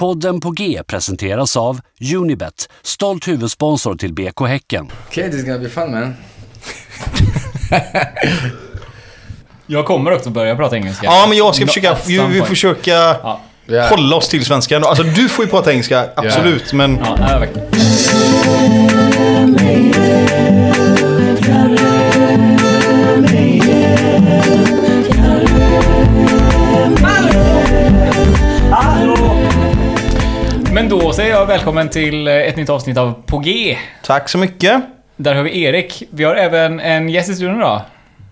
Podden på G presenteras av Unibet, stolt huvudsponsor till BK Häcken. Okay, this is gonna be fun man. Jag kommer också börja prata engelska. Ja, men jag ska försöka, vi, vi försöka Ja. Yeah. hålla oss till svenskan. Alltså du får ju prata engelska, absolut. Men Ja, Men då säger jag välkommen till eh, ett nytt avsnitt av På G. tack så mycket. Där har vi Erik. Vi har även en gäst i studion idag.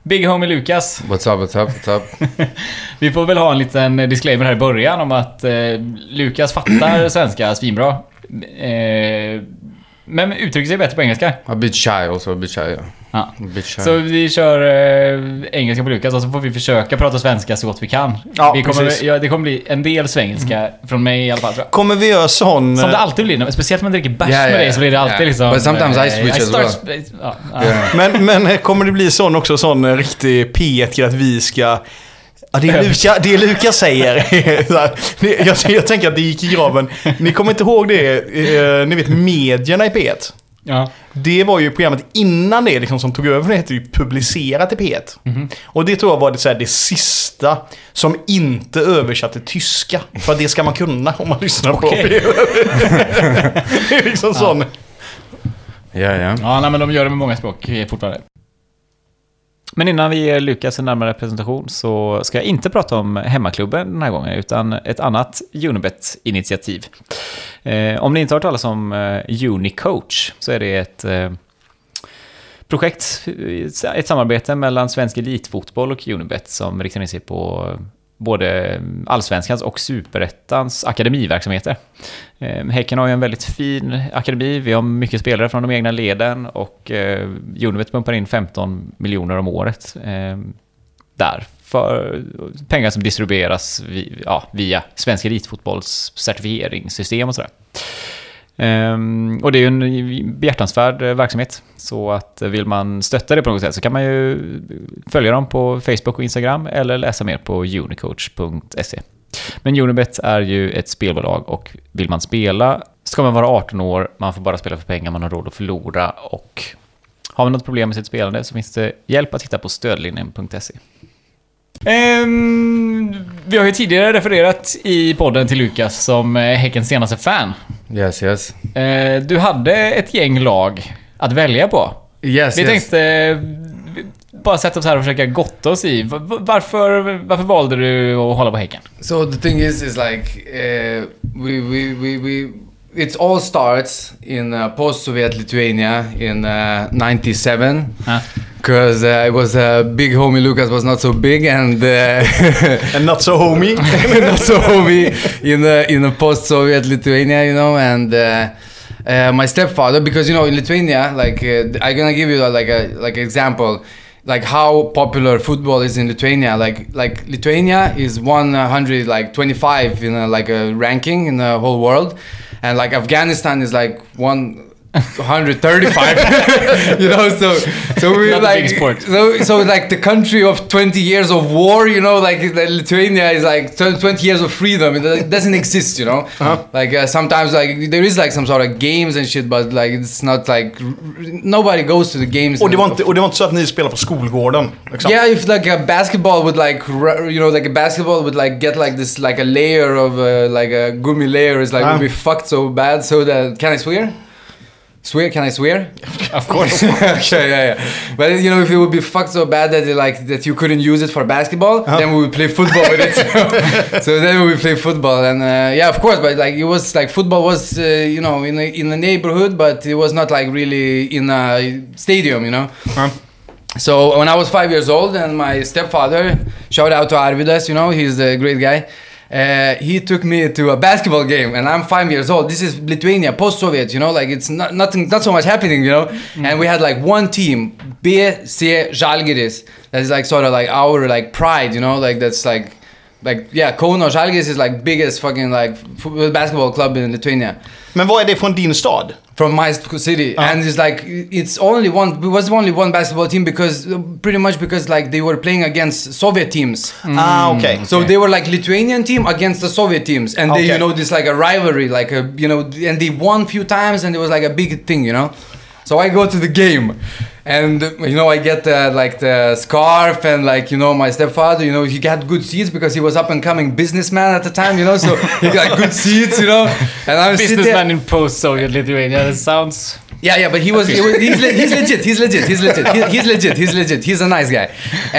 Big Homie Lukas. What's up, what's up, what's up? Vi får väl ha en liten disclaimer här i början om att eh, Lukas fattar svenska svinbra. Eh, men uttrycker sig bättre på engelska. A bit shy also, a bit shy, yeah. Ja. A bit shy. Så vi kör eh, engelska på Lukas och så får vi försöka prata svenska så gott vi kan. Ja, vi kommer, ja, det kommer bli en del svengelska från mig i alla fall tror jag. Kommer vi göra sån... Som det alltid blir, speciellt när man dricker bärs Ja, ja, med dig så blir det alltid ja. liksom... But sometimes I switch as start well. sp- Ja, ja. Yeah. Men, men eh, kommer det bli sån också, sån eh, riktig P1 att vi ska... Ja, det är Luka, det är Lukas säger. Jag, jag tänker att det gick i graven. Ni kommer inte ihåg det, eh, ni vet medierna i P1? ja. Det var ju programmet innan det liksom, som tog över, det hette ju Publicerat i P1. Och det tror jag var det, så här, det sista som inte översatte tyska. För det ska man kunna om man lyssnar på Okej. P1. det är liksom sån... Yeah, yeah. Ja, nej, men de gör det med många språk eh, fortfarande. Men innan vi ger Lukas en närmare presentation så ska jag inte prata om hemmaklubben den här gången, utan ett annat Unibet-initiativ. Eh, om ni inte har hört talas om eh, Unicoach så är det ett eh, projekt, eh, ett samarbete mellan svensk elitfotboll och Unibet som riktar in sig på eh, både allsvenskans och superettans akademiverksamheter. Eh, Häcken har ju en väldigt fin akademi, vi har mycket spelare från de egna leden och eh, Unibet pumpar in 15 miljoner om året eh, där. För pengar som distribueras ja, via Svensk Elitfotbolls certifieringssystem och sådär. Ehm, och det är ju en behjärtansvärd eh, verksamhet. Så att eh, vill man stötta det på något sätt så kan man ju följa dem på Facebook och Instagram eller läsa mer på unicoach.se. Men Unibet är ju ett spelbolag och vill man spela ska man vara 18 år, man får bara spela för pengar man har råd att förlora och har man något problem med sitt spelande så finns det hjälp att hitta på stödlinjen.se. Ehm, vi har ju tidigare refererat i podden till Lukas som eh, Häckens senaste fan. Yes, yes. Eh, du hade ett gäng lag att välja på. Yes, Vi yes. tänkte eh, bara sätta oss här och försöka gotta oss i. Va- va- Varför, varför valde du att hålla på Häcken? So the thing is, is like uh, we, we, we, we it all starts in uh, post-Soviet Lithuania in uh, '97 Ja. because uh, it was uh, big homie Lucas was not so big and uh, And not so homie. not so homie in a, in a post-Soviet Lithuania, you know, and. Uh, uh, my stepfather, because you know in Lithuania, like uh, I'm gonna give you uh, like a like example, like how popular football is in Lithuania. Like like Lithuania is 100 like 25 in a, like a ranking in the whole world, and like Afghanistan is like one. 135 you know so so we Not a like big sport. so so like the country of 20 years of war you know like lithuania is like 20 years of freedom it doesn't exist you know like uh, sometimes like there is like some sort of games and shit but like it's not like r- r- nobody goes to the games Och det, var of- inte, och det var inte så att ni spelade på skolgården? Liksom. yeah, if like a basketball would like ru- you know like a basketball would like get like this like a layer of uh, like a gummy layer is like Ah. would be fucked so bad so that can I swear? Swear? Can I swear? Of course. okay, yeah, yeah. But you know, if it would be fucked so bad that it, like that you couldn't use it for basketball, then we would play football with it. so then we would play football, and uh, yeah, of course. But like it was like football was uh, you know in the, in the neighborhood, but it was not like really in a stadium, you know. Ja. So when I was five years old, and my stepfather, shout out to Arvidas, you know, he's a great guy. Uh, he took me to a basketball game, and I'm five years old. This is Lithuania, post-Soviet, you know, like it's not nothing, not so much happening, you know. And we had like one team, BC Žalgiris, that's like sort of like our like pride, you know, like that's like like yeah, Kauno Žalgiris is like biggest fucking like basketball club in Lithuania. Men vad är det från din stad? from my city and it's like it's only one it was only one basketball team because pretty much because like they were playing against soviet teams Ah, okej. so they were like lithuanian team against the soviet teams and they Okay. you know this like a rivalry like a you know and they won few times and it was like a big thing you know so i go to the game and you know i get the, like the scarf and like you know my stepfather you know he got good seats because he was up and coming businessman at the time you know so he got good seats you know and i'm Businessman in post-Soviet Lithuania. That sounds... yeah, yeah, but he was, he was he's, le- he's legit, he's legit, he's legit, he, he's legit, he's legit, he's a nice guy,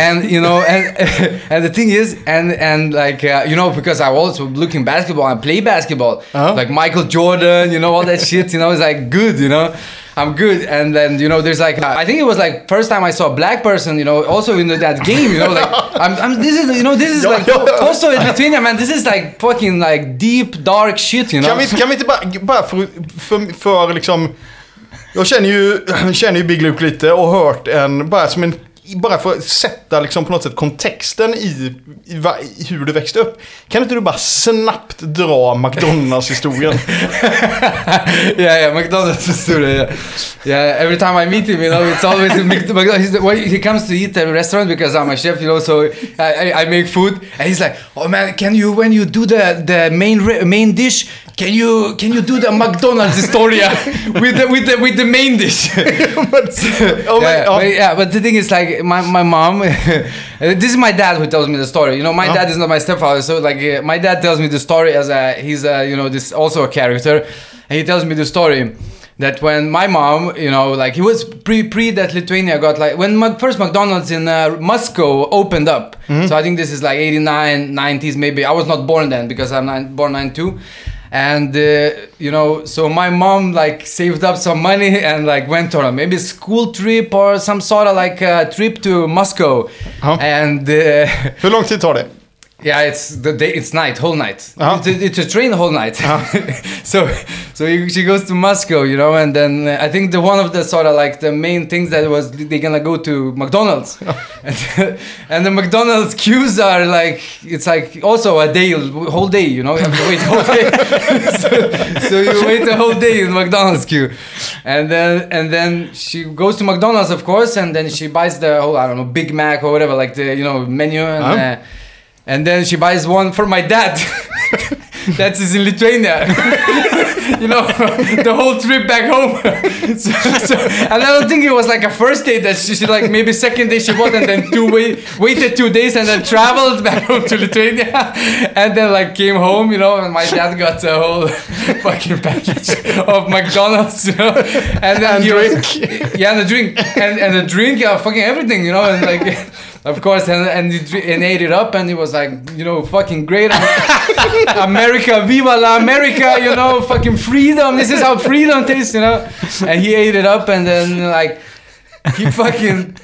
and you know, and and the thing is, and and like uh, you know, because I also looking basketball, I play basketball, Uh-huh. like Michael Jordan, you know, all that shit, you know, it's like good, you know. I'm good, and then you know, there's like I think it was like first time I saw a black person, you know, also in that game, you know, like I'm, I'm this is you know this is like also in Lithuania, man, this is like fucking like deep dark shit, you know. Kan vi, kan vi inte bara, bara för, för, för liksom... Jag känner ju, känner ju Big Luke lite och hört en, bara som en, bara för att sätta liksom på något sätt kontexten i, i, va, i hur du växte upp. Kan inte du bara snabbt dra McDonalds-historien? yeah, yeah, McDonald's story. Yeah. yeah, every time I meet him, you know, it's always McDonald's. The, he comes to eat at a restaurant because I'm a chef, you know, so I, I, I make food, and he's like, "Oh man, can you when you do the the main main dish, can you can you do the McDonald's Historia with the with the with the main dish?" Ja, men, yeah, ja. but, yeah, but the thing is, like, my, my mom, this is my dad who tells me the story. You know, my Uh-huh. dad is not my stepfather, so like, uh, my dad tells me the story as a he's a you know this also a character, and he tells me the story that when my mom, you know, like he was pre pre that Lithuania got like when Mac- first McDonald's in uh, Moscow opened up. So I think this is like 89, 90s maybe. I was not born then because I'm nine, born 92 and uh, you know so my mom like saved up some money and like went on a maybe school trip or some sort of like uh, trip to moscow and uh, Hur lång tid tar det? Yeah it's the day it's night whole night. Uh-huh. it's, a, it's a train whole night. So so she goes to moscow you know and then uh, i think the one of the sort of like the main things that was they're gonna go to mcdonald's. And, and the mcdonald's queues are like it's like also a day whole day you know you have to wait whole day. So, so you wait the whole day in mcdonald's queue. And then and then she goes to mcdonald's of course and then she buys the whole i don't know big mac or whatever like the you know menu and Uh-huh. uh, and then she buys one for my dad. That's is in Lithuania. you know, the whole trip back home. so, so, and I don't think it was like a first date that she, she like maybe second day she bought and then two wait, waited two days and then traveled back home to Lithuania and then like came home, you know, and my dad got a whole fucking package of McDonald's, you know, and then And he was- yeah, and the drink and and the drink, yeah, fucking everything, you know, and like, of course, and and and ate it up, and it was like, you know, fucking great, America, viva la America, you know, fucking freedom. This is how freedom tastes, you know, and he ate it up, and then like. He fucking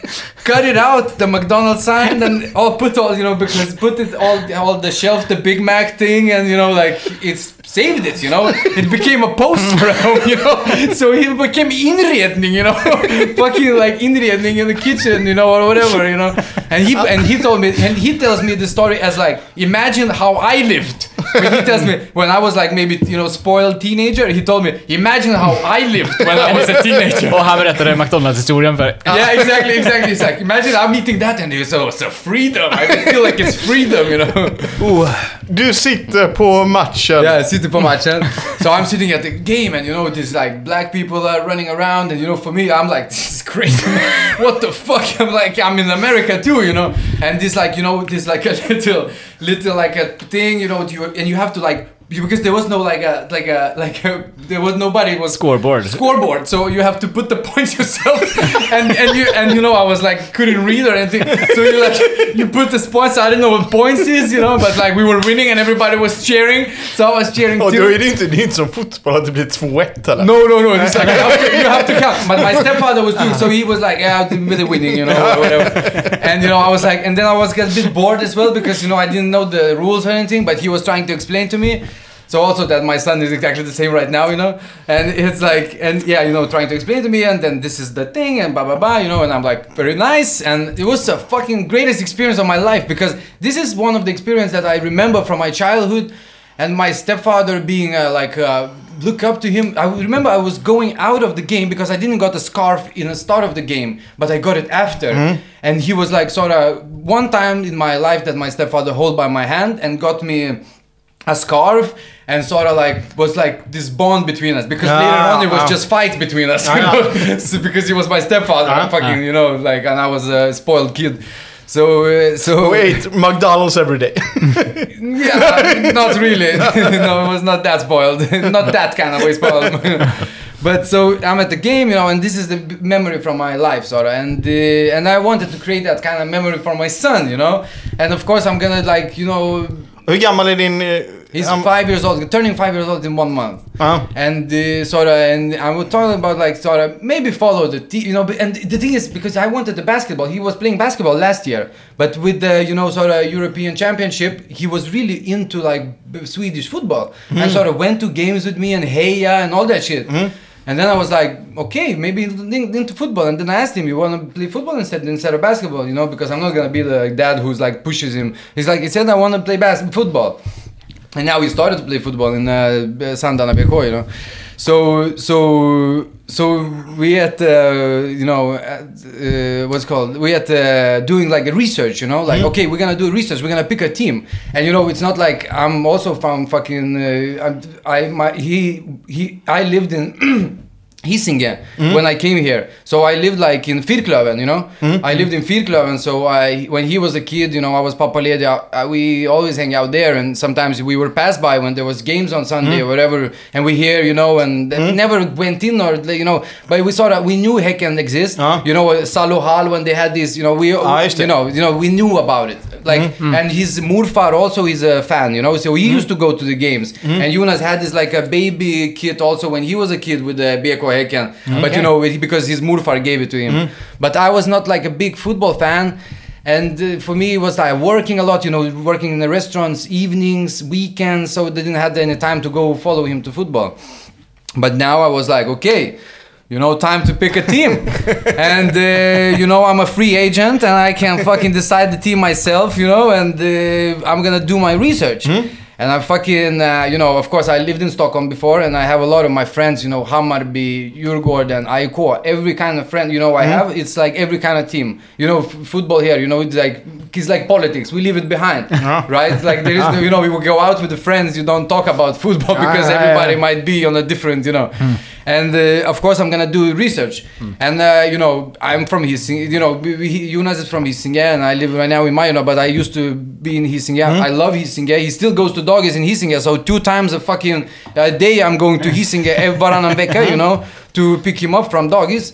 cut it out, the McDonald's sign, and all put all you know because put it all all the shelf, the Big Mac thing, and you know like it's saved it, you know. It became a poster, you know. So he became inredning, you know, fucking like inredning in the kitchen, you know, or whatever, you know. And he and he told me, and he tells me the story as like, imagine how I lived. When he tells me when I was like maybe you know spoiled teenager, he told me, imagine how I lived when I was a teenager. Och han berättade McDonalds-historien för... Yeah, exactly, exactly. It's like imagine I'm eating that and it's oh, it's a freedom. I feel like it's freedom, you know. du sitter på matchen. Yeah, sitter på matchen. So I'm sitting at the game and you know this like black people are running around and you know for me I'm like this is crazy. what the fuck? I'm like I'm in America too, you know. And this like you know this like a little little like a thing, you know, you and you have to like because there was no like a like a like a there was nobody was Scoreboard. scoreboard so you have to put the points yourself and and you and you know i was like couldn't read or anything so you like you put the points i didn't know what points is you know but like we were winning and everybody was cheering so i was cheering Och too då är det inte, det är inte som fotboll att det blir 2-1 eller? no, no, no. It's like you have, to, you have to count. But my stepfather was doing so. He was like, "Yeah, I'm really winning," you know, or whatever. And you know, I was like, and then I was get a bit bored as well because you know I didn't know the rules or anything. But he was trying to explain to me. So also that my son is exactly the same right now, you know, and it's like, and yeah, you know, trying to explain to me, and then this is the thing, and blah blah blah, you know, and I'm like, very nice, and it was the fucking greatest experience of my life because this is one of the experience that I remember from my childhood, and my stepfather being uh, like. Uh, look up to him. I remember I was going out of the game because I didn't got the scarf in the start of the game, but I got it after. And he was like sort of one time in my life that my stepfather hold by my hand and got me a scarf and sort of like was like this bond between us because later Ah, on it was ah. just fight between us you Ah. know? so because he was my stepfather Ah, fucking you know like and I was a spoiled kid so uh, so We ate McDonald's every day. yeah, not really. no, it was not that spoiled. not that kind of way spoiled. but so I'm at the game, you know, and this is the memory from my life, sort of, and uh, and I wanted to create that kind of memory for my son, you know, and of course I'm gonna like, you know, Hur gammal är din... eh, he's um, five years old, turning five years old in one month. Ja. and uh, sort of and I was talking about like sort of maybe follow the team you know and the thing is because I wanted the basketball he was playing basketball last year. But with the you know sort of European championship he was really into like Swedish football. And sort of went to games with me and Heya and all that shit and then I was like okay maybe into football. And then I asked him you want to play football instead instead of basketball? You know because I'm not gonna be the dad who's like pushes him. He's like he said I want to play bas- football. And now he started to play football in uh, Sandana BK, you know. So so so we at uh, you know uh, what's it called we at uh, doing like a research, you know, like okay we're gonna do research, we're gonna pick a team, and you know it's not like I'm also from fucking uh, I'm, I my he he I lived in. Hisingen when I came here. So I lived like in Fyrklöven, you know. I lived in Fyrklöven. So I, when he was a kid, you know, I was Papa Ledi. We always hang out there, and sometimes we were passed by when there was games on Sunday or whatever, and we hear, you know, and hmm. never went in or you know. But we saw that we knew Häcken exist. Ja. You know, Salo Hall when they had this, you know, we, ah, det. you know, you know, we knew about it. Like, hmm. Hmm. and his Murfar also is a fan, you know. So he used to go to the games, and Jonas had this like a baby kit also when he was a kid with the BK Häcken. But you know, because his Murfar gave it to him. But I was not like a big football fan. And uh, for me, it was like working a lot, you know, working in the restaurants, evenings, weekends, so they didn't have any time to go follow him to football. But now I was like, okay, you know, time to pick a team. and, uh, you know, I'm a free agent and I can fucking decide the team myself, you know, and uh, I'm gonna do my research. And I fucking, uh, you know, of course, I lived in Stockholm before, and I have a lot of my friends, you know, Hammarby, Djurgården, AIK, every kind of friend, you know, I have. It's like every kind of team. You know, f- football here, you know, it's like it's like politics. We leave it behind, right? Like there is, no, you know, we will go out with the friends. You don't talk about football because Ah, yeah, everybody yeah. might be on a different, you know. And uh, of course, I'm gonna do research. And uh, you know, I'm from Hisingen. You know, we, Jonas is from Hisingen, and I live right now in Majorna. But I used to be in Hisingen. I love Hisingen. He still goes to doggies in Hisingen. So two times a fucking uh, day, I'm going to Hisingen vecka, you know, to pick him up from doggies.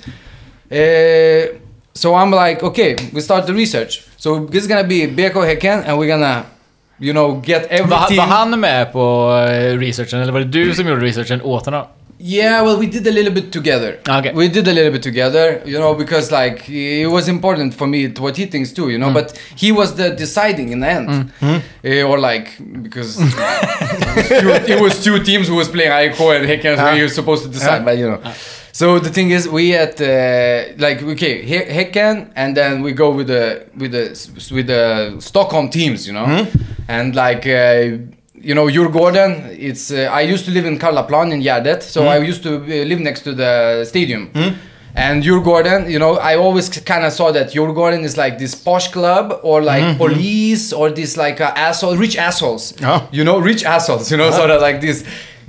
Uh, so I'm like, okay, we start the research. So this is gonna be BK Häcken, and we're gonna, you know, get Var, everything. var han med på eh, researchen, eller var det du som gjorde researchen åt honom? Yeah, well, we did a little bit together. Okay. We did a little bit together, you know, because like it was important for me to what he thinks too, you know. Mm. But he was the deciding in the end, mm. hmm? Eh, or like because it, was two, it was two teams who was playing AIK and Häcken, so he ah. was supposed to decide. Ah. But you know, ah. so the thing is, we at uh, like okay Hä- Häcken, and then we go with the with the with the Stockholm teams, you know, hmm? and like. Uh, you know, Djurgården, it's, uh, I used to live in Karlaplan in Gärdet, so I used to uh, live next to the stadium. And Djurgården, you know, I always kind of saw that Djurgården is like this posh club or like police or this like uh, asshole, rich assholes. Ja. You know, rich assholes, you know, sort of like this,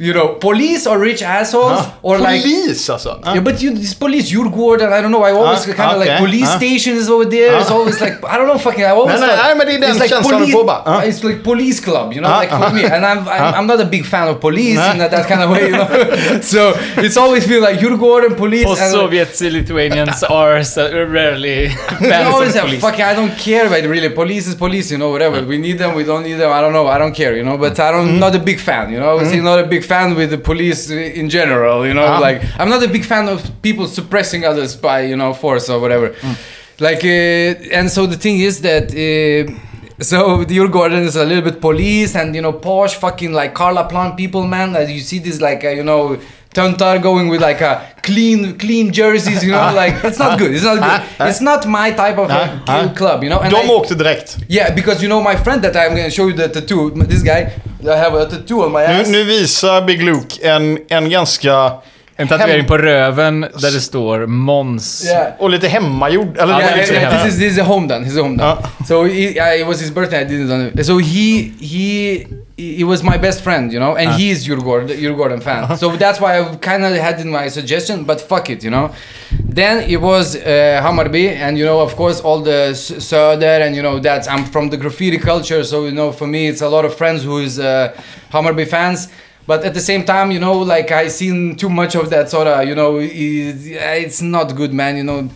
you know, police or rich assholes or like Polis alltså? Ja. yeah, but you, this police, Djurgården, I don't know. I always Ah, kind of like police Ah. stations over there. It's always like I don't know, fucking. I always Nej, nej, thought nej, men det it's like police- får bara. Ah. It's like police club, you know, like for me. And I'm I'm, I'm not a big fan of police Nej. in that, that kind of way, you know. so it's always been like Djurgården, police. and- Post-Soviet Lithuanians are so rarely They fans always of have police. fucking. I don't care about really. Police is police, you know. Whatever we need them, we don't need them. I don't know. I don't care, you know. But I don't. Not a big fan, you know. I was not a big fan with the police in general, you know. Ah. Like I'm not a big fan of people suppressing others by you know force or whatever. Like uh, and so the thing is that. Uh, so your Djurgården is a little bit police and you know posh fucking like Karlaplan people man like you see this like uh, you know Töntar going with like a clean clean jerseys you know like it's not good it's not good it's not my type of uh, club you know and De I- åkte direkt. yeah because you know my friend that I'm gonna show you the tattoo this guy I have a tattoo on my Nu, ass nu visar Big Luke en, en ganska... En tatuering på röven där det står Måns. yeah Och lite hemmagjord. Eller yeah, lite yeah, hemma. this is this is a home done. This is a home done. Ja. So he, yeah, it was his birthday. I did it on. it. So he he he was my best friend, you know, and he is Djurgården Djurgården fan. So that's why I kind of had in my suggestion, but fuck it, you know. Then it was uh, Hammarby, and you know, of course, all the Söder, and you know, that's I'm from the graffiti culture, so you know, for me, it's a lot of friends who is uh, Hammarby fans. But at the same time, you know, like I seen too much of that sort of, you know, it's not good, man. You know,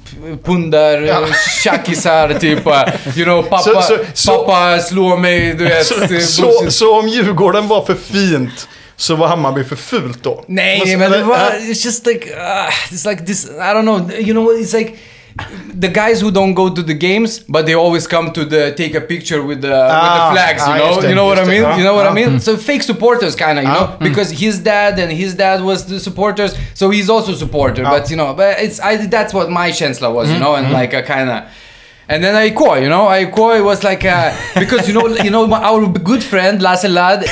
pundar, Ja. tjackisar, typ. uh, You know, pappa, Så- så- så- pappa slår mig, du vet. Så, är så, om Djurgården var för fint så var Hammarby för fult då? Nej, Måste- men det var, it's just like, uh, it's like this, I don't know, you know, it's like the guys who don't go to the games, but they always come to the take a picture with the with the Ah, flags. You ah, know, you know what I mean. Ah, You know what ah. I mean. So fake supporters, kind of, you Ah, know, because his dad and his dad was the supporters, so he's also a supporter. Ah. But you know, but it's I that's what my chancellor was, you know, and like a kind of. And then Aikoi, you know, Aikoi was like uh, because you know, you know, my- our good friend Lasse Lad,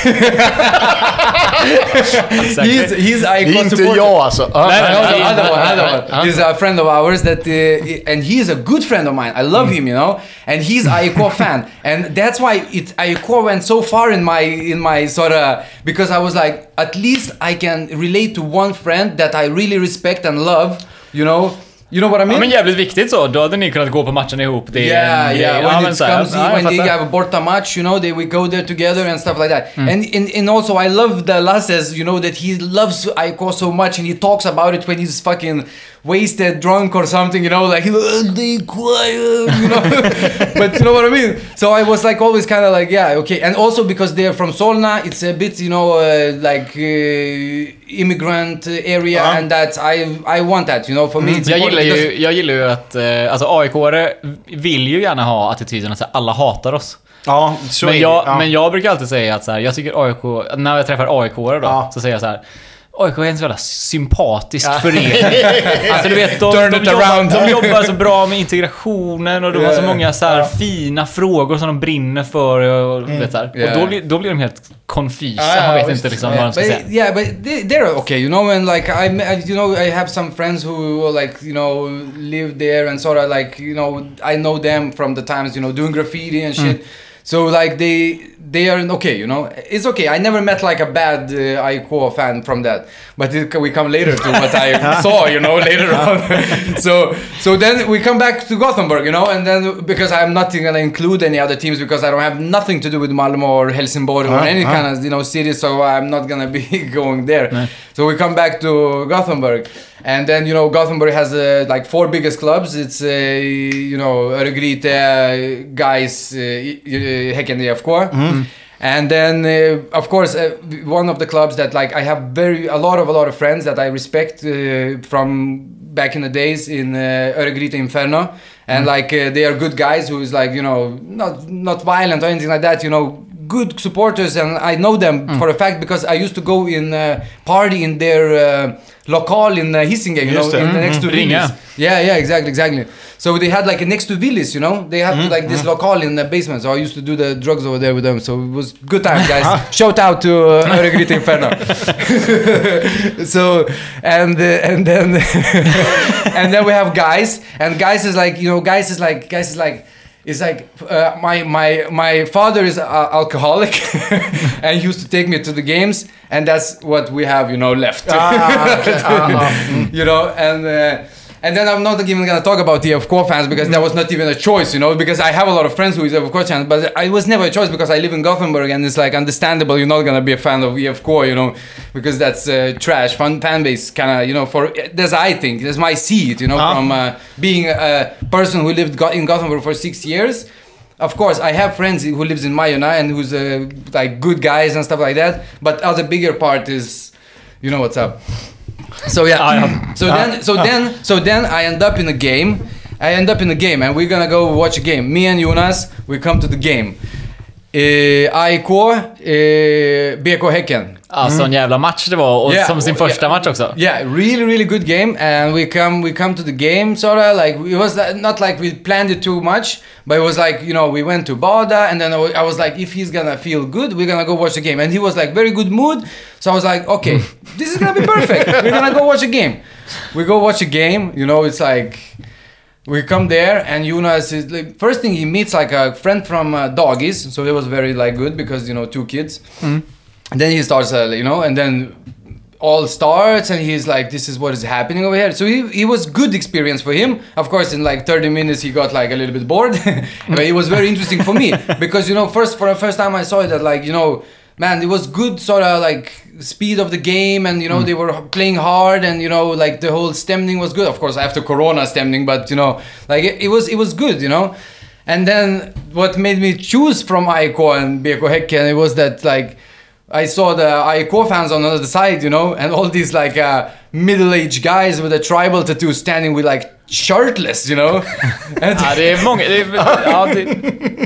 he's he's Det Aikoi är inte supporter. jag alltså. Ah, Nej, I nej, know nej, other one, nej, other one. He's a friend of ours that, uh, and he is a good friend of mine. I love him, you know, and he's AIK fan, and that's why it AIK went so far in my in my sort of because I was like, at least I can relate to one friend that I really respect and love, you know. You know what I mean? Ja, mean? men jävligt viktigt så. Då hade ni kunnat gå på matchen ihop. Det Yeah, yeah. When men it comes, ja, when they have a Borta match, you know, they we go there together and stuff like that. Mm. And in, and also I love the Lasses, you know, that he loves AIK so much and he talks about it when he's fucking wasted, drunk or something, you know, like he "Uh, they quiet, you know. but you know what I mean? So I was like always kind of like, yeah, okay. And also because they're from Solna, it's a bit, you know, uh, like uh, immigrant area, Ja. and that I I want that, you know, for me. It's Jag gillar, ju, jag gillar ju att eh, alltså AIK-are vill ju gärna ha attityden att alla hatar oss. Ja, så Men jag, ja. men jag brukar alltid säga att så här, jag tycker AIK, när jag träffar AIK-are då, Ja. så säger jag så här. AIK är en så jävla sympatisk förening. Alltså du vet, de, Turn de, jobbar, de jobbar så bra med integrationen och de har så Yeah. många så här fina frågor som de brinner för. Och, och vet, så här. och Yeah. då, blir, då blir de helt konfysa. Ja, Man vet inte liksom Yeah, vad de ska but, säga. Yeah, but they, they're okay, you know, and like I, you know, I have some friends who like, you know, live there and sort of like, you know, I know them from the times, you know, doing graffiti and shit. So like they they are okay, you know. It's okay. I never met like a bad uh, AIK fan from that, but it, we come later to what I saw, you know, later on. so so then we come back to Gothenburg, you know, and then because I'm not gonna include any other teams because I don't have nothing to do with Malmo or Helsingborg or Uh-huh, any uh-huh. kind of you know city, so I'm not gonna be going there. So we come back to Gothenburg, and then you know Gothenburg has uh, like four biggest clubs. It's uh, you know Örgryte, GAIS, uh, uh, Häcken IFK. And then, uh, of course, uh, one of the clubs that like I have very a lot of a lot of friends that I respect uh, from back in the days in uh, Örgryte Inferno, and like uh, they are good guys who is like you know not not violent or anything like that. You know, good supporters, and I know them for a fact because I used to go in uh, party in their uh, local in uh, Hisingen, you know, Just det. in the next to Ringa. Willys. Yeah, yeah, exactly, exactly. So they had like a next to Willys, you know, they had like this local in the basement. So I used to do the drugs over there with them. So it was good time, guys. Shout out to uh, Inferno. so and uh, and then and then we have GAIS, and GAIS is like you know, GAIS is like GAIS is like. It's like uh, my my my father is uh, alcoholic, and he used to take me to the games, and that's what we have, you know, left. Ah, okay. Ah, ah. you know, and uh, and then I'm not even gonna talk about the IFK fans because that was not even a choice, you know, because I have a lot of friends who is IFK fans, but I was never a choice because I live in Gothenburg and it's like understandable you're not gonna be a fan of IFK, you know, because that's uh, trash fan fan base kind of, you know, for that's I think that's my seed, you know, Ah. from uh, being a person who lived in Gothenburg for six years. Of course, I have friends who lives in Majorna and who's uh, like good guys and stuff like that. But other bigger part is, you know what's up. So yeah. I ja. So then, so then, so then I end up in a game. I end up in a game, and we're gonna go watch a game. Me and Jonas, we come to the game, Eh, AIK, eh, BK Häcken. Alltså en jävla match det var, och Yeah, som sin första yeah. match också. Yeah, really, really good game, and we come we come to the game sort of like it was not like we planned it too much, but it was like you know we went to Bada, and then I was like, if he's gonna feel good, we're gonna go watch the game, and he was like very good mood, so I was like, okay, this is gonna be perfect. we're gonna go watch a game. We go watch a game, you know, it's like. We come there and Jonas is like first thing he meets like a friend from uh, Doggies, so it was very like good because you know two kids. And then he starts, uh, you know, and then all starts and he's like, this is what is happening over here. So he, it was good experience for him. Of course, in like 30 minutes he got like a little bit bored, but it was very interesting for me because you know, first for the first time I saw it that like you know, man, it was good sort of like speed of the game and you know they were playing hard and you know like the whole stemming was good. Of course after Corona stemming, but you know like it, it was it was good, you know. And then what made me choose from AIK and BK Häcken it was that like I saw the AIK fans on the other side, you know, and all these like uh, middle-aged guys with a tribal tattoo standing with like shirtless, you know. and Ja, det är många... Det är, ja, det,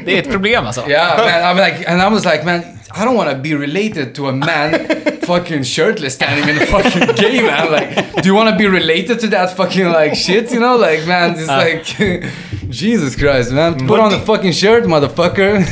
det är ett problem alltså. yeah, man, I'm like, and I was like, man, I don't want to be related to a man fucking shirtless standing in the fucking game, man. Like, do you want to be related to that fucking like shit, you know? Like, man, it's like, Jesus Christ, man. Put on the fucking shirt, motherfucker.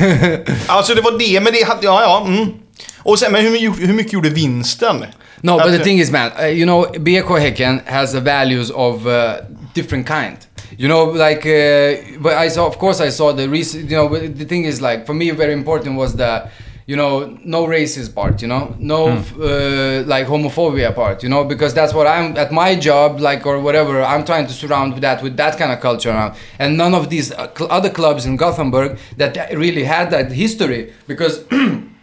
Alltså det var det, men det hade... Ja, ja. Mm. Och sen, men hur, hur mycket gjorde vinsten? No, but the thing is, man, uh, you know, BK Häcken has the values of uh, different kind. You know, like, uh, but I saw, of course, I saw the recent. You know, but the thing is, like, for me, very important was the, you know, no racist part. You know, no uh, like homophobia part. You know, because that's what I'm at my job, like or whatever. I'm trying to surround with that with that kind of culture now, and none of these uh, other clubs in Gothenburg that really had that history because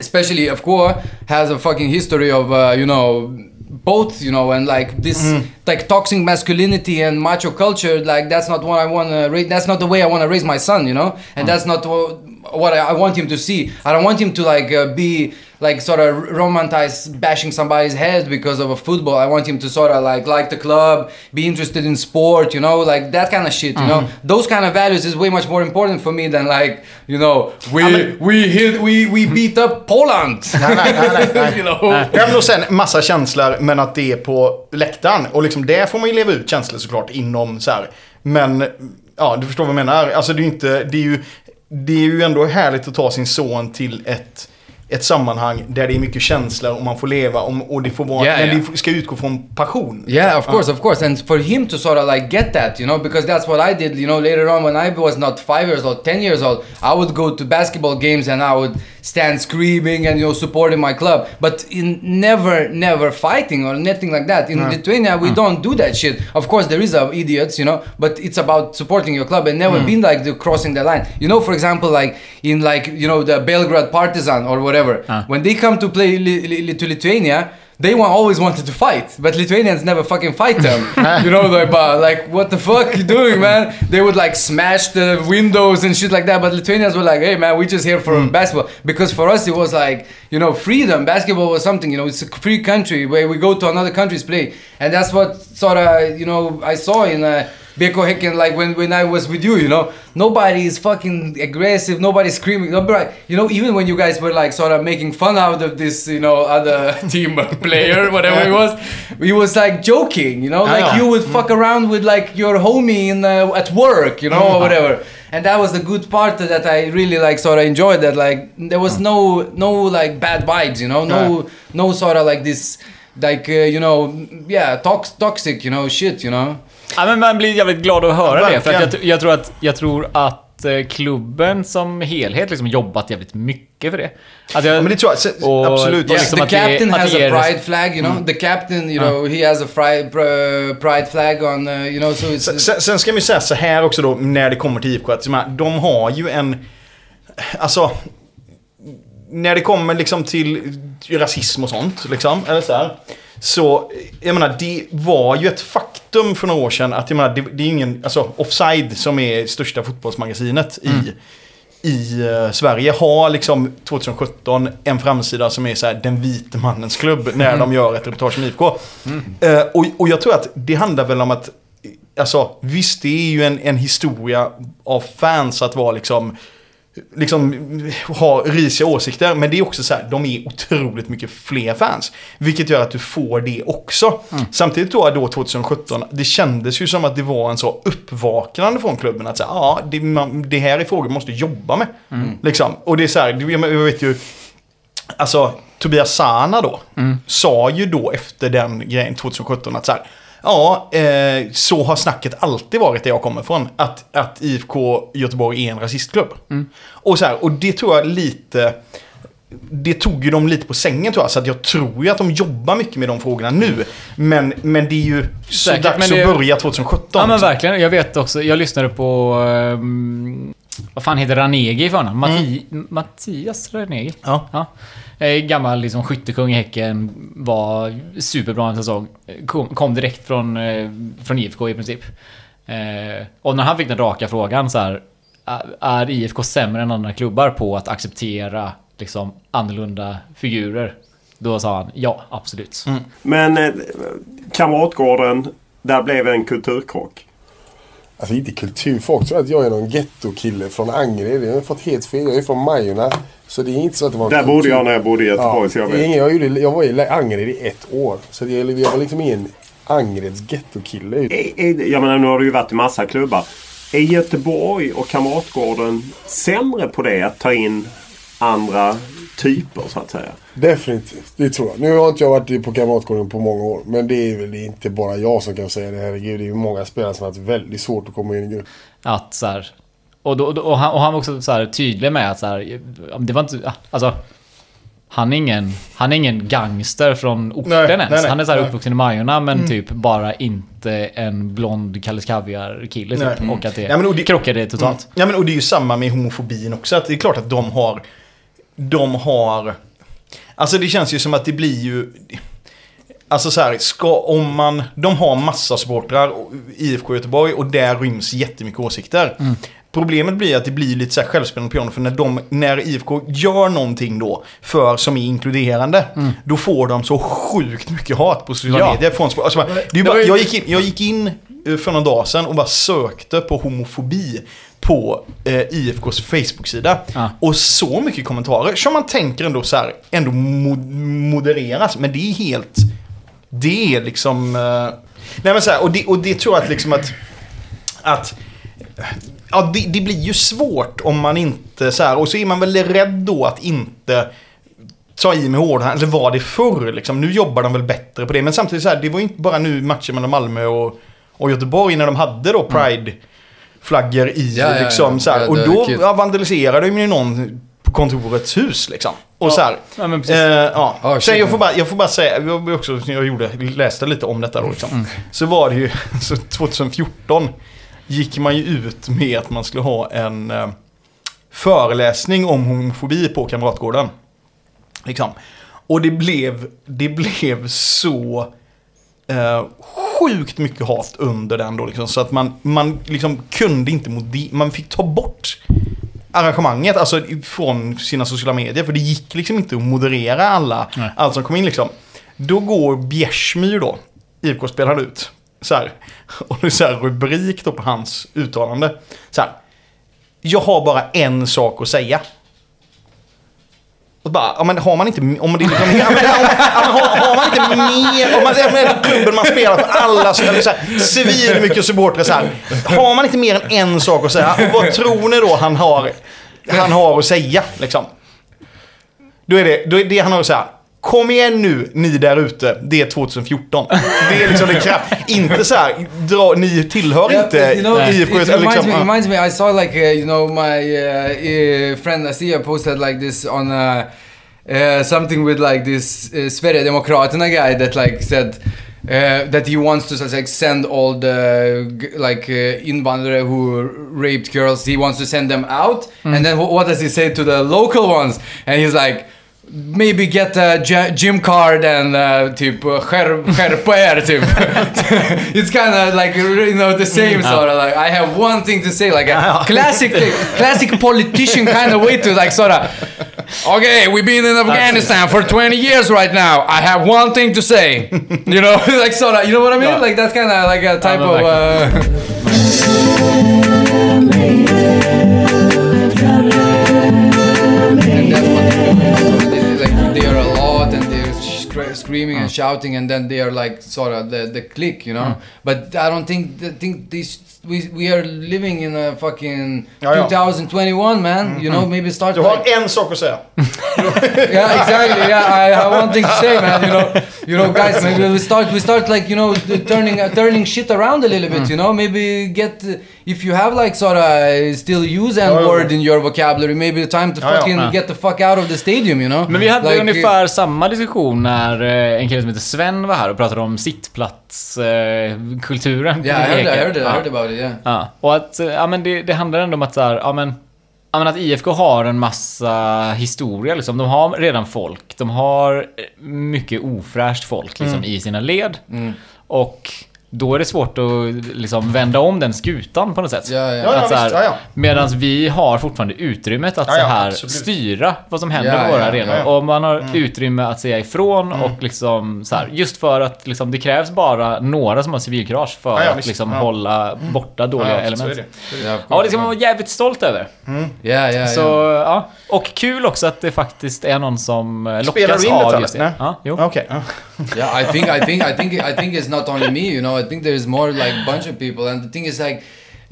especially of course has a fucking history of uh, you know both you know and like this like toxic masculinity and macho culture like that's not what i want to raise that's not the way i want to raise my son you know? And that's not what, what I, I want him to see i don't want him to like uh, be like sort of romanticize bashing somebody's head because of a football i want him to sort of like like the club be interested in sport you know like that kind of shit you know those kind of values is way much more important for me than like you know we we hit we we beat up poland nej, nej, nej. you know Ja, men och sen massa känslor, men att det är på läktaren. Och liksom där får man ju leva ut känslor såklart inom så här. Men, ja, du förstår vad jag menar. Alltså det är ju inte, det är ju, det är ju ändå härligt att ta sin son till ett ett sammanhang där det är mycket känslor och man får leva om, och det får vara, Yeah, men yeah. det ska utgå från passion. Yeah, of course, of course, and for him to sort of like get that, you know, because that's what I did, you know, later on when I was not five years old, ten years old, I would go to basketball games and I would stand screaming and you know supporting my club, but in never, never fighting or nothing like that. In Lithuania, we don't do that shit. Of course, there is a idiots, you know, but it's about supporting your club and never hmm. been like the crossing the line. You know, for example, like in like you know the Belgrade Partizan or whatever, when they come to play li- li- to Lithuania they want, always wanted to fight, but Lithuanians never fucking fight them. you know, like, but, like, what the fuck you doing, man? They would like smash the windows and shit like that. But Lithuanians were like, hey, man, we just here for basketball. Because for us, it was like, you know, freedom. Basketball was something, you know, it's a free country where we go to another country's play. And that's what sort of, you know, I saw in uh, BK Häcken, like when, when I was with you, you know, nobody is fucking aggressive, nobody's screaming. Nobody, you know, even when you guys were like sort of making fun out of this, you know, other team player, whatever it was, he was like joking, you know, like you would fuck around with like your homie in uh, at work, you know, or whatever. And that was the good part that I really like sort of enjoyed. That like there was no no like bad vibes, you know, no no sort of like this like uh, you know yeah tox- toxic you know shit you know. Ja, men man blir jävligt glad att höra Ja, det. För att jag, jag tror att, jag tror att eh, klubben som helhet liksom jobbat jävligt mycket för det. Alltså jag, Ja, men det tror jag, och- absolut. Ja, Yes, liksom the att det- captain att has det a pride flag, you know. The captain, you know, he has a pride, pr- pride flag on, uh, you know, so it's. Sen, sen ska man ju säga så här också då när det kommer till IFK att de har ju en... Alltså... När det kommer liksom till rasism och sånt, liksom, eller så här. Så, jag menar, det var ju ett faktum för några år sedan att, jag menar, det, det är ingen, alltså Offside som är största fotbollsmagasinet i, i eh, Sverige har liksom 2017 en framsida som är så här den vite mannens klubb när de gör ett reportage om IFK. Eh, och, och jag tror att det handlar väl om att, alltså visst det är ju en, en historia av fans att vara liksom liksom ha risiga åsikter. Men det är också så här, de är otroligt mycket fler fans. Vilket gör att du får det också. Samtidigt då, då 2017, det kändes ju som att det var en så uppvaknande från klubben. Att säga, ja, det, man, det här är frågor man måste jobba med. Liksom. Och det är så här, jag vet ju, alltså Tobias Sana då, sa ju då efter den grejen 2017 att så här, Ja, eh, så har snacket alltid varit där jag kommer ifrån. Att, att IFK Göteborg är en rasistklubb. Och, så här, och det tror jag lite... Det tog ju dem lite på sängen tror jag. Så att jag tror ju att de jobbar mycket med de frågorna nu. Men, men det är ju så Säkert, dags det- att börja 2017. Ja men liksom. verkligen. Jag vet också, jag lyssnade på... ehm, vad fan heter Ranegi i förnamn? Matti, Mattias Ranegi? Ja. Ja. Eh, Gammal liksom skyttekung i Häcken. Var superbra en säsong. Kom, kom direkt från, eh, från IFK i princip. Eh, och när han fick den raka frågan så här. är- IFK sämre än andra klubbar på att acceptera liksom annorlunda figurer? Då sa han ja, absolut. Men eh, Kamratgården, där blev en kulturkrock. Alltså inte kultur. Folk tror att jag är någon gettokille från Angered. Jag har fått helt fel. Jag är från Majorna. Så det är inte så att det var Där kultur. bodde jag när jag bodde i Göteborg, Ja, så jag vet. jag, gjorde, jag var i Angered i ett år. Så det, jag var liksom ingen Angereds gettokille. Jag menar, nu har du ju varit i massa klubbar. Är Göteborg och Kamratgården sämre på det? Att ta in andra typer, så att säga? Definitivt, det tror jag. Nu har inte jag varit på Kamratgården på många år. Men det är väl inte bara jag som kan säga det. Herregud, det är ju många spelare som har haft väldigt svårt att komma in i gruppen. Att så här, och, då, och, han, och han var också så här tydlig med att så här, det var inte, alltså han är ingen, han är ingen gangster från orten Nej, ens. nej, nej, han är så här uppvuxen i Majorna men typ bara inte en blond Kalles Kaviar-kille typ. Och att det, Ja, men och det- krockade totalt. Ja, men och det är ju samma med homofobin också. Att det är klart att de har... De har... Alltså det känns ju som att det blir ju... Alltså så här, ska, om man... De har massa supportrar, IFK Göteborg, och där ryms jättemycket åsikter. Problemet blir att det blir lite så här självspelande piano för när, de, när IFK gör någonting då för som är inkluderande, då får de så sjukt mycket hat på sociala Ja. medier. Från, alltså, det är bara, jag, gick in, jag gick in för någon dag sedan och bara sökte på homofobi på eh, IFKs Facebook-sida. Ja. Och så mycket kommentarer som man tänker ändå så här, ändå mo- modereras. Men det är helt... Det är liksom... Eh, nej men så här, och det, och det tror jag att liksom att... Att... Ja, det, det blir ju svårt om man inte så här, och så är man väl rädd då att inte ta i med hårdhand, eller var det förr liksom. Nu jobbar de väl bättre på det. Men samtidigt så här, det var ju inte bara nu matchen mellan Malmö och, och Göteborg när de hade då Pride-flaggor i Ja, ja, liksom så här. Och då ja, vandaliserade de ju någon på kontorets hus liksom. Och så här. Ja, men precis. Eh, ja. Oh. Sen jag får, bara, jag får bara säga, jag, också, jag gjorde, läste lite om detta då liksom. Mm. Så var det ju, så 2014 gick man ju ut med att man skulle ha en eh, föreläsning om homofobi på Kamratgården. Liksom. Och det blev, det blev så eh, sjukt mycket hat under den då liksom. Så att man, man liksom kunde inte, modi- man fick ta bort arrangemanget, alltså från sina sociala medier. För det gick liksom inte att moderera alla, Nej. allt som kom in liksom. Då går Bjärsmyr då, IFK-spelaren ut. Så här. Och det är så här rubrik då på hans uttalande. Så här. Jag har bara en sak att säga. Och bara, ja, men har man inte, om det är om, ja, men, har, har man inte mer, om man, ja, men, klubben man spelar för alla, så, eller så här, civil mycket supportrar så här. Har man inte mer än en sak att säga, och vad tror ni då han har, han har att säga liksom? Då är det, då är det han har att säga. Kom igen nu, ni där ute. Det är 2014. Det är liksom det kraft. Inte så här, dra, ni tillhör Yeah, inte but, you know, it, IFK. it eller reminds, liksom, me, ja. reminds me, I saw like, uh, you know, my uh, uh, friend Asia posted like this on uh, uh, something with like this uh, Sverigedemokraterna guy that like said uh, that he wants to like send all the like uh, invandrare who raped girls, he wants to send them out. And then wh- what does he say to the local ones? And he's like, Maybe get a gy- gym card and uh, typ uh, skär, skärpa er typ. It's kind of like you know the same sort of like I have one thing to say like a classic classic politician kind of way to like sort of Okay, we've been in Afghanistan for 20 years right now. I have one thing to say. You know, like sort of, you know what I mean? Like that's kind of like a type of. Uh, scr- screaming and shouting and then they are like sort of the, the clique, you know. But I don't think the think this we, we are living in a fucking Ja, ja. 2021 man. You know, maybe start Du har like, en sak att säga. yeah, exactly. Yeah, I have one thing to say, man. You know, you know, guys. Maybe we start. We start like you know, turning uh, turning shit around a little bit. You know, maybe get uh, if you have like sort of uh, still use n word ja. in your vocabulary. Maybe it's time to fucking Ja. get the fuck out of the stadium. You know. Men vi hade Like, ungefär samma diskussion när eh, en kille som heter Sven var här och pratade om sittplatskulturen. Eh, kulturen på Yeah, I heard, I heard, it, I Ja. heard about it. Yeah. Ja, och att, eh, ja men det, det handlar ändå om att så här, ja men, ja men att IFK har en massa historia liksom. De har redan folk. De har eh, mycket ofräscht folk liksom i sina led. Och då är det svårt att liksom vända om den skutan på något sätt. Ja, ja. Ja, ja, så ja, ja. Medan vi har fortfarande utrymmet att Ja, ja, så här absolut. styra vad som händer Ja, på våra ja, arenor. ja, ja. Och man har utrymme att säga ifrån och liksom så här, just för att liksom, det krävs bara några som har civilkurage för Ja, ja, att liksom Ja. hålla borta dåliga Ja, så element. är det. Yeah, of Ja, det ska man vara jävligt stolt över. Yeah, yeah, Så, yeah. ja. Och kul också att det faktiskt är någon som eh, Spelar lockas du in av just det. Nej. Ja, jo. Okej. ja. yeah, I think I think I think I think it's not only me. You know, I think there's more like bunch of people, and the thing is like,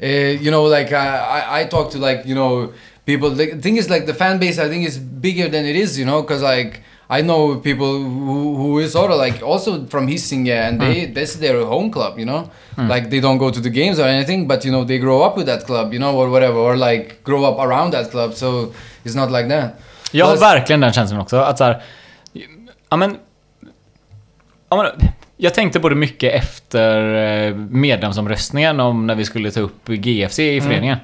uh, you know, like I, I I talk to like you know people. The thing is like the fan base I think is bigger than it is. You know, because like. I know people who, who is sort of like also from Hisingen and they this is their home club, you know. Like they don't go to the games or anything, but you know they grow up with that club, you know, or whatever, or like grow up around that club. So it's not like that. Jag har verkligen den känslan också. Att så här, ja men, ja men, jag tänkte på det mycket efter eh, medlemsomröstningen om när vi skulle ta upp GFC i föreningen.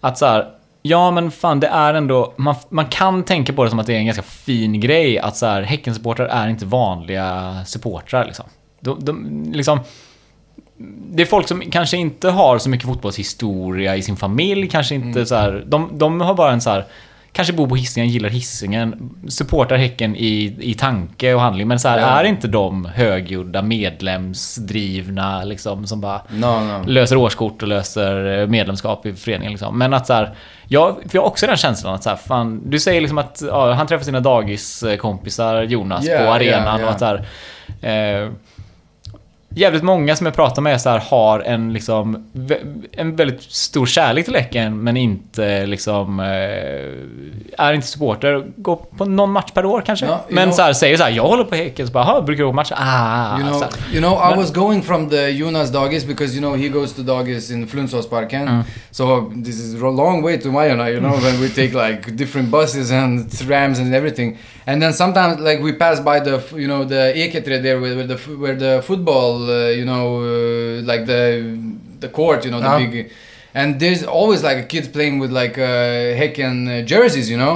Att så här, ja men fan det är ändå, man, man kan tänka på det som att det är en ganska fin grej att så här, Häckensupportrar är inte vanliga supportrar liksom. De, de, liksom det är folk som kanske inte har så mycket fotbollshistoria i sin familj, kanske inte så här, de, de har bara en så här, kanske bor på Hisingen, gillar Hisingen, supportar Häcken i, i tanke och handling, men så här, Ja. är inte de högljudda medlemsdrivna liksom som bara No, no. löser årskort och löser eh, medlemskap i föreningen liksom. Men att så här, jag, för jag har också den känslan att så här, fan, du säger liksom att ja, han träffar sina dagiskompisar Jonas Yeah, på arenan yeah, och yeah. att så här, eh, Jävligt många som jag pratar med så här, har en, liksom, en väldigt stor kärlek till Häcken men inte liksom, eh, är inte supporter. Går på någon match per år kanske. You men know- så här, säger så här, jag håller på Häcken. Så bara, "Jaha, brukar du gå på matcher? Ah, You know, you know, I Men- was going from the Jonas Dagis because you know he goes to Dagis in Flundsåsparken. So this is a long way to Majorna, you know, when we take like different buses and trams and everything. And then sometimes like we pass by the you know the Eketre there where, where the where the football uh, you know uh, like the the court you know the Yeah. big. And there's always like kids playing with like uh, Häcken uh, jerseys, you know.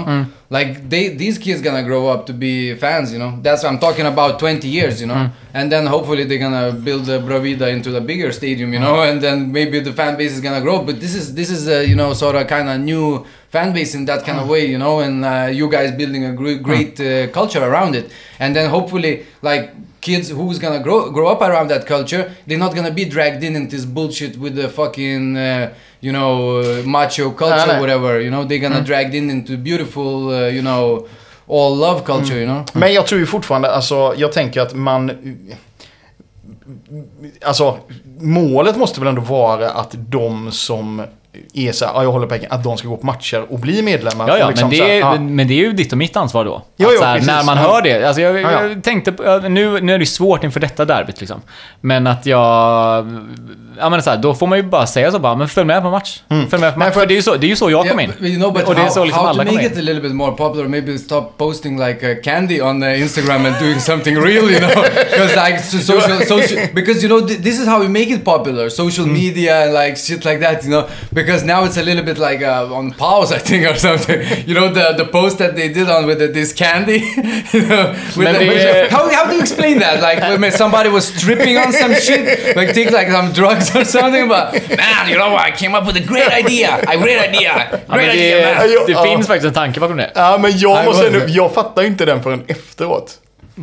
Like they, these kids gonna grow up to be fans, you know. That's what I'm talking about. 20 years, you know. And then hopefully they're gonna build the Bravida into the bigger stadium, you know. And then maybe the fan base is gonna grow. But this is this is a you know sort of kind of new fan base in that kind of way, you know. And uh, you guys building a great great uh, culture around it. And then hopefully like kids who's gonna grow grow up around that culture, they're not gonna be dragged in into this bullshit with the fucking uh, you know uh, macho culture, nej. whatever. You know, they're gonna dragged in into beautiful, uh, you know, all love culture. You know. Men jag tror ju fortfarande, alltså jag tänker att man... Alltså målet måste väl ändå vara att de som är så här, ja, jag håller på att de ska gå på matcher och bli medlemmar. Ja, ja, liksom men, det här, är, ja. men det är ju ditt och mitt ansvar då. Jo, jo, så här, när man hör det. Alltså jag, Ja, ja. jag tänkte nu, nu är det svårt inför detta derbyt liksom. Men att jag... Ja men så här, då får man ju bara säga så bara, men följ med på match. Följ med på Nej, match. för- För det är ju så, det är ju så jag kom in. you know, och det är how, så liksom how alla to kommer make in. it a little bit more popular? Maybe stop posting like uh, candy on uh, Instagram and doing something real, you know? Because like so- social, social, because you know th- this is how we make it popular. Social media and like shit like that, you know? Because now it's a little bit like uh, on pause, I think, or something. You know the the post that they did on with the, this candy. you know, with Men the, det- how how do you explain that? Like when somebody was tripping on some shit, like take like some drugs or something, but man, you know, I came up with a great idea. A great idea. Ja, Great det, idea, man. Ja, det ja. finns faktiskt en tanke bakom det. Ja, men jag Nej, måste vad- jag fattar inte den förrän efteråt.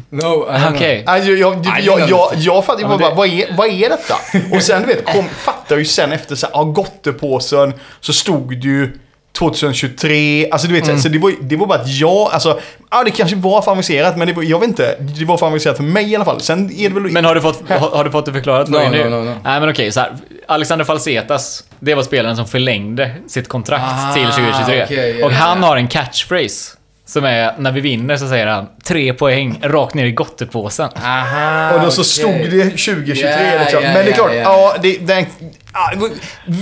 No, Okej. Alltså, jag, jag, jag, jag, jag fattar bara, det- vad, är, vad är detta? Och sen du vet, kom, fattar ju sen efter så här, ja, gottepåsen så stod det ju 2023. Alltså du vet, Mm. så det, var, det var bara att jag, alltså, ja det kanske var för avancerat, men det var, jag vet inte. Det var för avancerat för mig i alla fall. Sen är det väl... Men har du fått, har, har du fått det förklarat för No, dig nu? no, no, no. Nej men okej, så här. Alexander Falsetas, det var spelaren som förlängde sitt kontrakt Ah, till 2023. okej, ja, och han ja. har en catchphrase. Som är, när vi vinner så säger han tre poäng rakt ner i gottepåsen. Aha, och då så okej. stod det 2023 Ja, liksom. Men det är klart, ja. ja, det, den, ja, det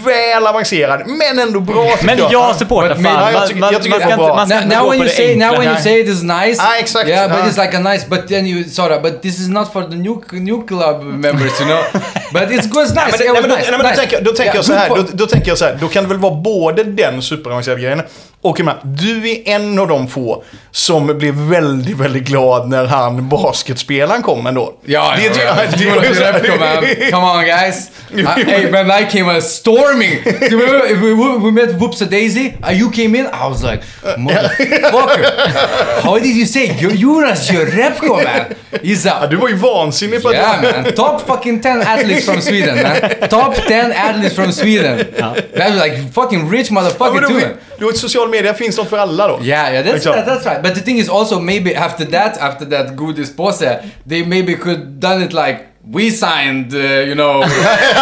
väl avancerad, men ändå bra tycker Men jag supportar Men- fan. ja, jag Man, tycker- man, jag tycker man det ska var inte, man ska Now, inte now gå på you det say now when you say it is nice, Ah, exact. yeah, but Ah. it's like a nice. But then you sort of, but this is not for the new new club members, you know. but it's good, nice. Nej, men, it nej, was men, då, nice. nej, men då, nice. tänker, då, tänker Yeah, jag så här, då, då tänker jag så här, då kan det väl vara både den superavancerade grejen och jag menar, du är en av de få som blev väldigt, väldigt glad när han basketspelaren kom ändå. Ja, det, ja, det, ja. det, You wanna do that? Come on, come on, guys. I, hey, man, I came uh, storming. Do you remember we, we, we met Whoops a Daisy? Uh, you came in. I was like, motherfucker. How did you say? You, Jonas Jerebko, man. He's Ja, a du var ju vansinnig på. Yeah, man. Top fucking 10 athletes from Sweden, man. Top 10 athletes from Sweden. That was like fucking rich motherfucker too. fin- då, social media finns något för alla då. Yeah, yeah, that's Liksom. that, that's right. But the thing is also maybe after that, after that godis pose, they maybe could done it like we signed, uh, you know,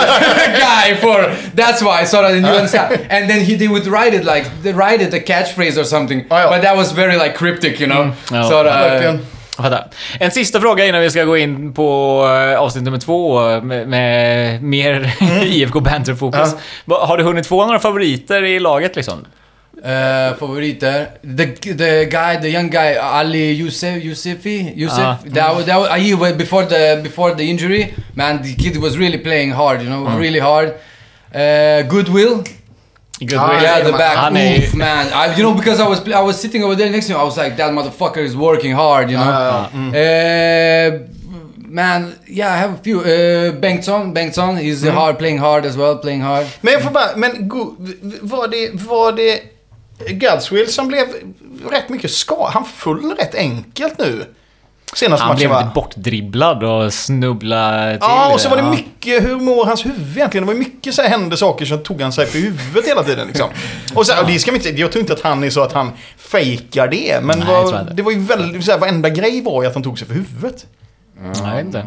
guy for that's why sort of you understand. And then he they would write it like they write it a catchphrase or something. Ja, ja. But that was very like cryptic, you know. Ja. Sort of, fattar. En sista fråga innan vi ska gå in på eh, avsnitt nummer två eh, med, med mer IFK Banter-fokus. Va- Har du hunnit få några favoriter i laget liksom? Uh, favoriter. The the guy, the young guy, Ali Youssef, Yousefi, Youssef. Ah. That was that was, he was before the before the injury. Man, the kid was really playing hard. You know, really hard. Uh, Godswill. Godswill. Ah, yeah, the back. Han Oof, man. I, you know, because I was I was sitting over there next to him, I was like, that motherfucker is working hard. You know. Uh, man, yeah, I have a few. Uh, Bengtsson, Bengtsson, he's uh, hard, playing hard as well, playing hard. Men jag får bara, men go, var det, var det Godswill som blev rätt mycket skadad? Han föll rätt enkelt nu. Senaste Han matchen blev va? lite bortdribblad och snubbla till. Ja, och så var det mycket, hur mår hans huvud egentligen? Det var mycket så här hände saker som tog han sig på huvudet hela tiden liksom. Och, så, och det ska vi inte, jag tror inte att han är så att han fejkar det. Men Nej, var, det var ju väldigt, så här, varenda grej var ju att han tog sig för huvudet. Jag vet inte.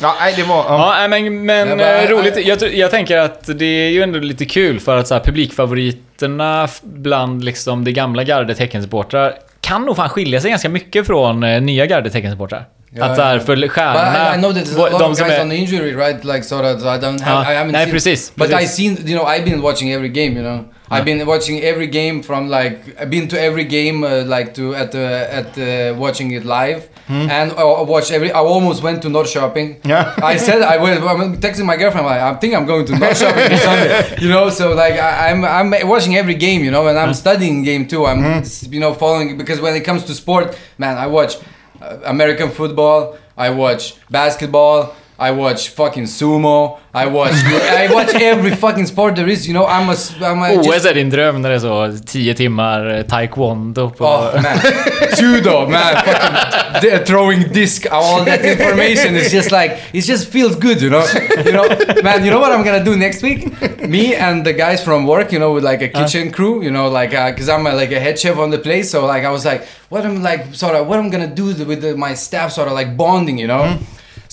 Ja, nej det var... Ja. Ja, men, men Jag bara- eh, roligt. Jag, jag tänker att det är ju ändå lite kul för att så här, publikfavoriterna bland liksom det gamla gardet teckensupportrar kan nog fan skilja sig ganska mycket från eh, nya gardet teckensupportrar. Ja, att så här, för But stjärnorna... I, I know that there's a lot de of guys är- on the injury, right? Like sort of. So I don't have. Ja, I haven't nej, seen. precis, But precis. I seen. You know, I've been watching every game. You know, I've been watching every game from like I've been to every game uh, like to at the at uh, watching it live and I watched every. I almost went to Norrköping. Yeah. I said I was. I'm texting my girlfriend. Like I think I'm going to Norrköping this Sunday. You know, so like I, I'm I'm watching every game. You know, and I'm studying game too. I'm you know following because when it comes to sport, man, I watch uh, American football. I watch basketball. I watch fucking sumo. I watch I watch every fucking sport there is. You know, I'm a s- I'm a OS just, är din dröm när det är så 10 timmar eh, taekwondo på... Oh man, judo, man, fucking throwing disc, all that information is just like it just feels good, you know. You know, man. You know what I'm gonna do next week? Me and the guys from work, you know, with like a kitchen crew, you know, like because I'm a, like a head chef on the place, so like I was like, what I'm like sort of what I'm gonna do with the, my staff, sort of like bonding, you know.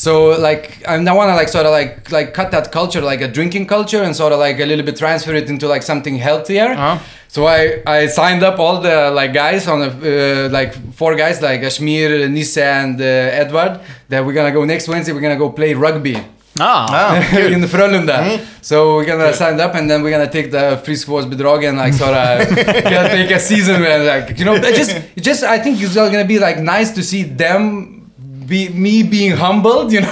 So like I, I want to like sort of like like cut that culture like a drinking culture and sort of like a little bit transfer it into like something healthier. So I I signed up all the like guys on the uh, like four guys like Ashmir, Nisse and uh, Edward that we're gonna go next Wednesday. We're gonna go play rugby Ah, in the Frölunda. So we're gonna sign up and then we're gonna take the friskvårdsbidrag and like sort of gonna take a season and like you know just just I think it's gonna be like nice to see them. Be, me being humbled, you know,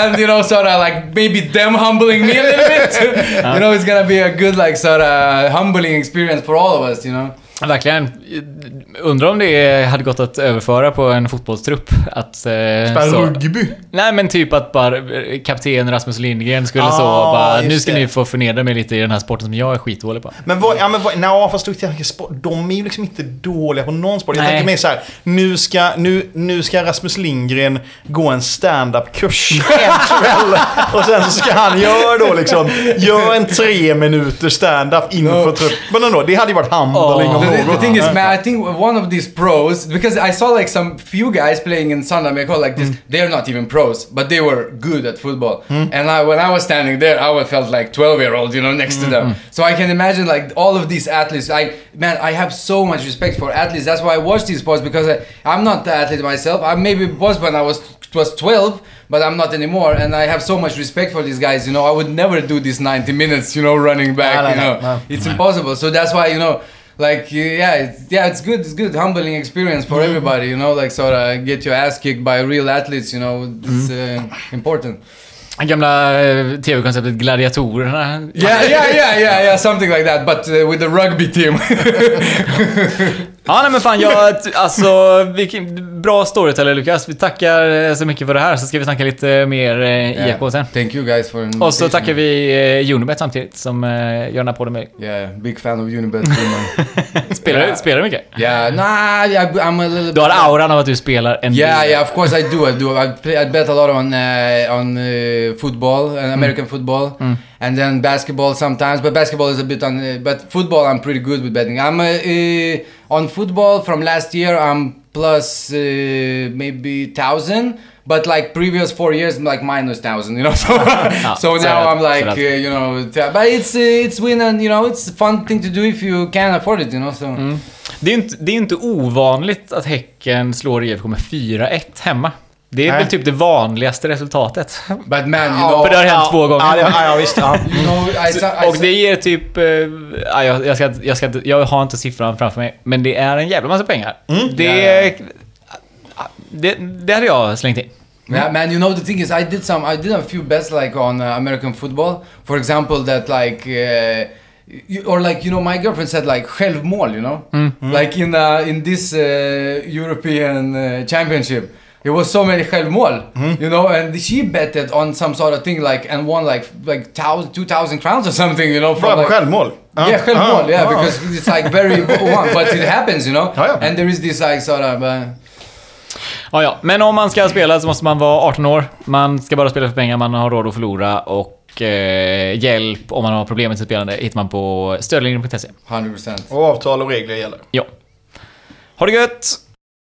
and you know, sort of like maybe them humbling me a little bit. you uh-huh. know, it's gonna be a good like sort of humbling experience for all of us, you know. Verkligen. Undrar om det hade gått att överföra på en fotbollstrupp. Att... Eh, Spela rugby. Nej men typ att bara eh, kapten Rasmus Lindgren skulle Ah, så bara, nu ska det. ni få förnedra mig lite i den här sporten som jag är skitdålig på. Men vad, ja men vad, nej, fast du tänker, sport- de är ju liksom inte dåliga på någon sport. Jag Nej. tänker mer så här, nu ska, nu, nu ska Rasmus Lindgren gå en stand-up-kurs. Och sen så ska han göra då liksom, gör en tre minuter stand-up inför truppen ändå. Det hade ju varit handbolling om The, the thing is, uh, man, I think one of these pros, because I saw like some few guys playing in San America like this, hmm. they're not even pros, but they were good at football. Hmm. And I, when I was standing there, I was- felt like 12 year old, you know, next to hmm, them. So I can imagine like all of these athletes. I man, I have so much respect for athletes. That's why I watch these sports because I, I'm not the athlete myself. I maybe was when I was was 12, but I'm not anymore. And I have so much respect for these guys. You know, I would never do these 90 minutes, you know, running back. No, no, you know, no. it's impossible. So that's why you know, like yeah, it's, yeah, it's good. It's good, humbling experience for everybody. You know, like sort of get your ass kicked by real athletes. You know, it's uh, important. Gamla eh, tv-konceptet Gladiatorerna. Yeah, yeah, yeah, yeah, yeah, something like that. But uh, with the rugby team. Ja, nej men fan jag, alltså, vilken bra storyteller Lukas. Vi tackar eh, så mycket för det här, så ska vi snacka lite mer eh, IK sen. Thank you guys for Och så tackar vi eh, Unibet samtidigt, som eh, gör den här podden möjlig. Yeah, big fan of Unibet. Spelar, du- spelar du mycket? yeah, nah, yeah, I'm a little. Du har auran av att du spelar en Yeah, yeah, of course I do. I do. I play. I bet a lot on uh, on uh, football, uh, American football, and then basketball sometimes. But basketball is a bit on. Uh, but football, I'm pretty good with betting. I'm uh, uh, on football from last year. I'm plus uh, maybe thousand. But like previous four years, like minus thousand, you know. So, so so now I'm like, you know, but it's it's win and you know it's a fun thing to do if you can afford it, you know. So Det är inte, det är inte ovanligt att Häcken slår IFK med 4-1 hemma. Det är Nej. väl typ det vanligaste resultatet. but man, you know, För det har hänt två gånger. Ja, det, ja, visst. Ja. you know, I, I, Och det ger typ... eh, ja, jag, jag, ska, jag, ska, jag har inte siffran framför mig, men det är en jävla massa pengar. Det, Ja, ja. det, det hade jag slängt in. Yeah, man. You know the thing is, I did some. I did a few bets like on uh, American football. For example, that like. Uh, you, or like you know, my girlfriend said like självmål, you know, like in uh, in this uh, European uh, Championship, it was so many självmål, you know, and she betted on some sort of thing like and won like like thousand, two thousand crowns or something, you know, på like, självmål? Ja. Yeah, självmål, Ja, yeah, ja. because it's like very one, but it happens, you know, ja. and there is this like sort of. Uh, Ja, ja. Men om man ska spela så måste man vara 18 år. Man ska bara spela för pengar man har råd att förlora. Och eh, hjälp om man har problem med sitt spelande hittar man på stödlinjen.se. 100%. Och avtal och regler gäller. Ja. Ha det gött!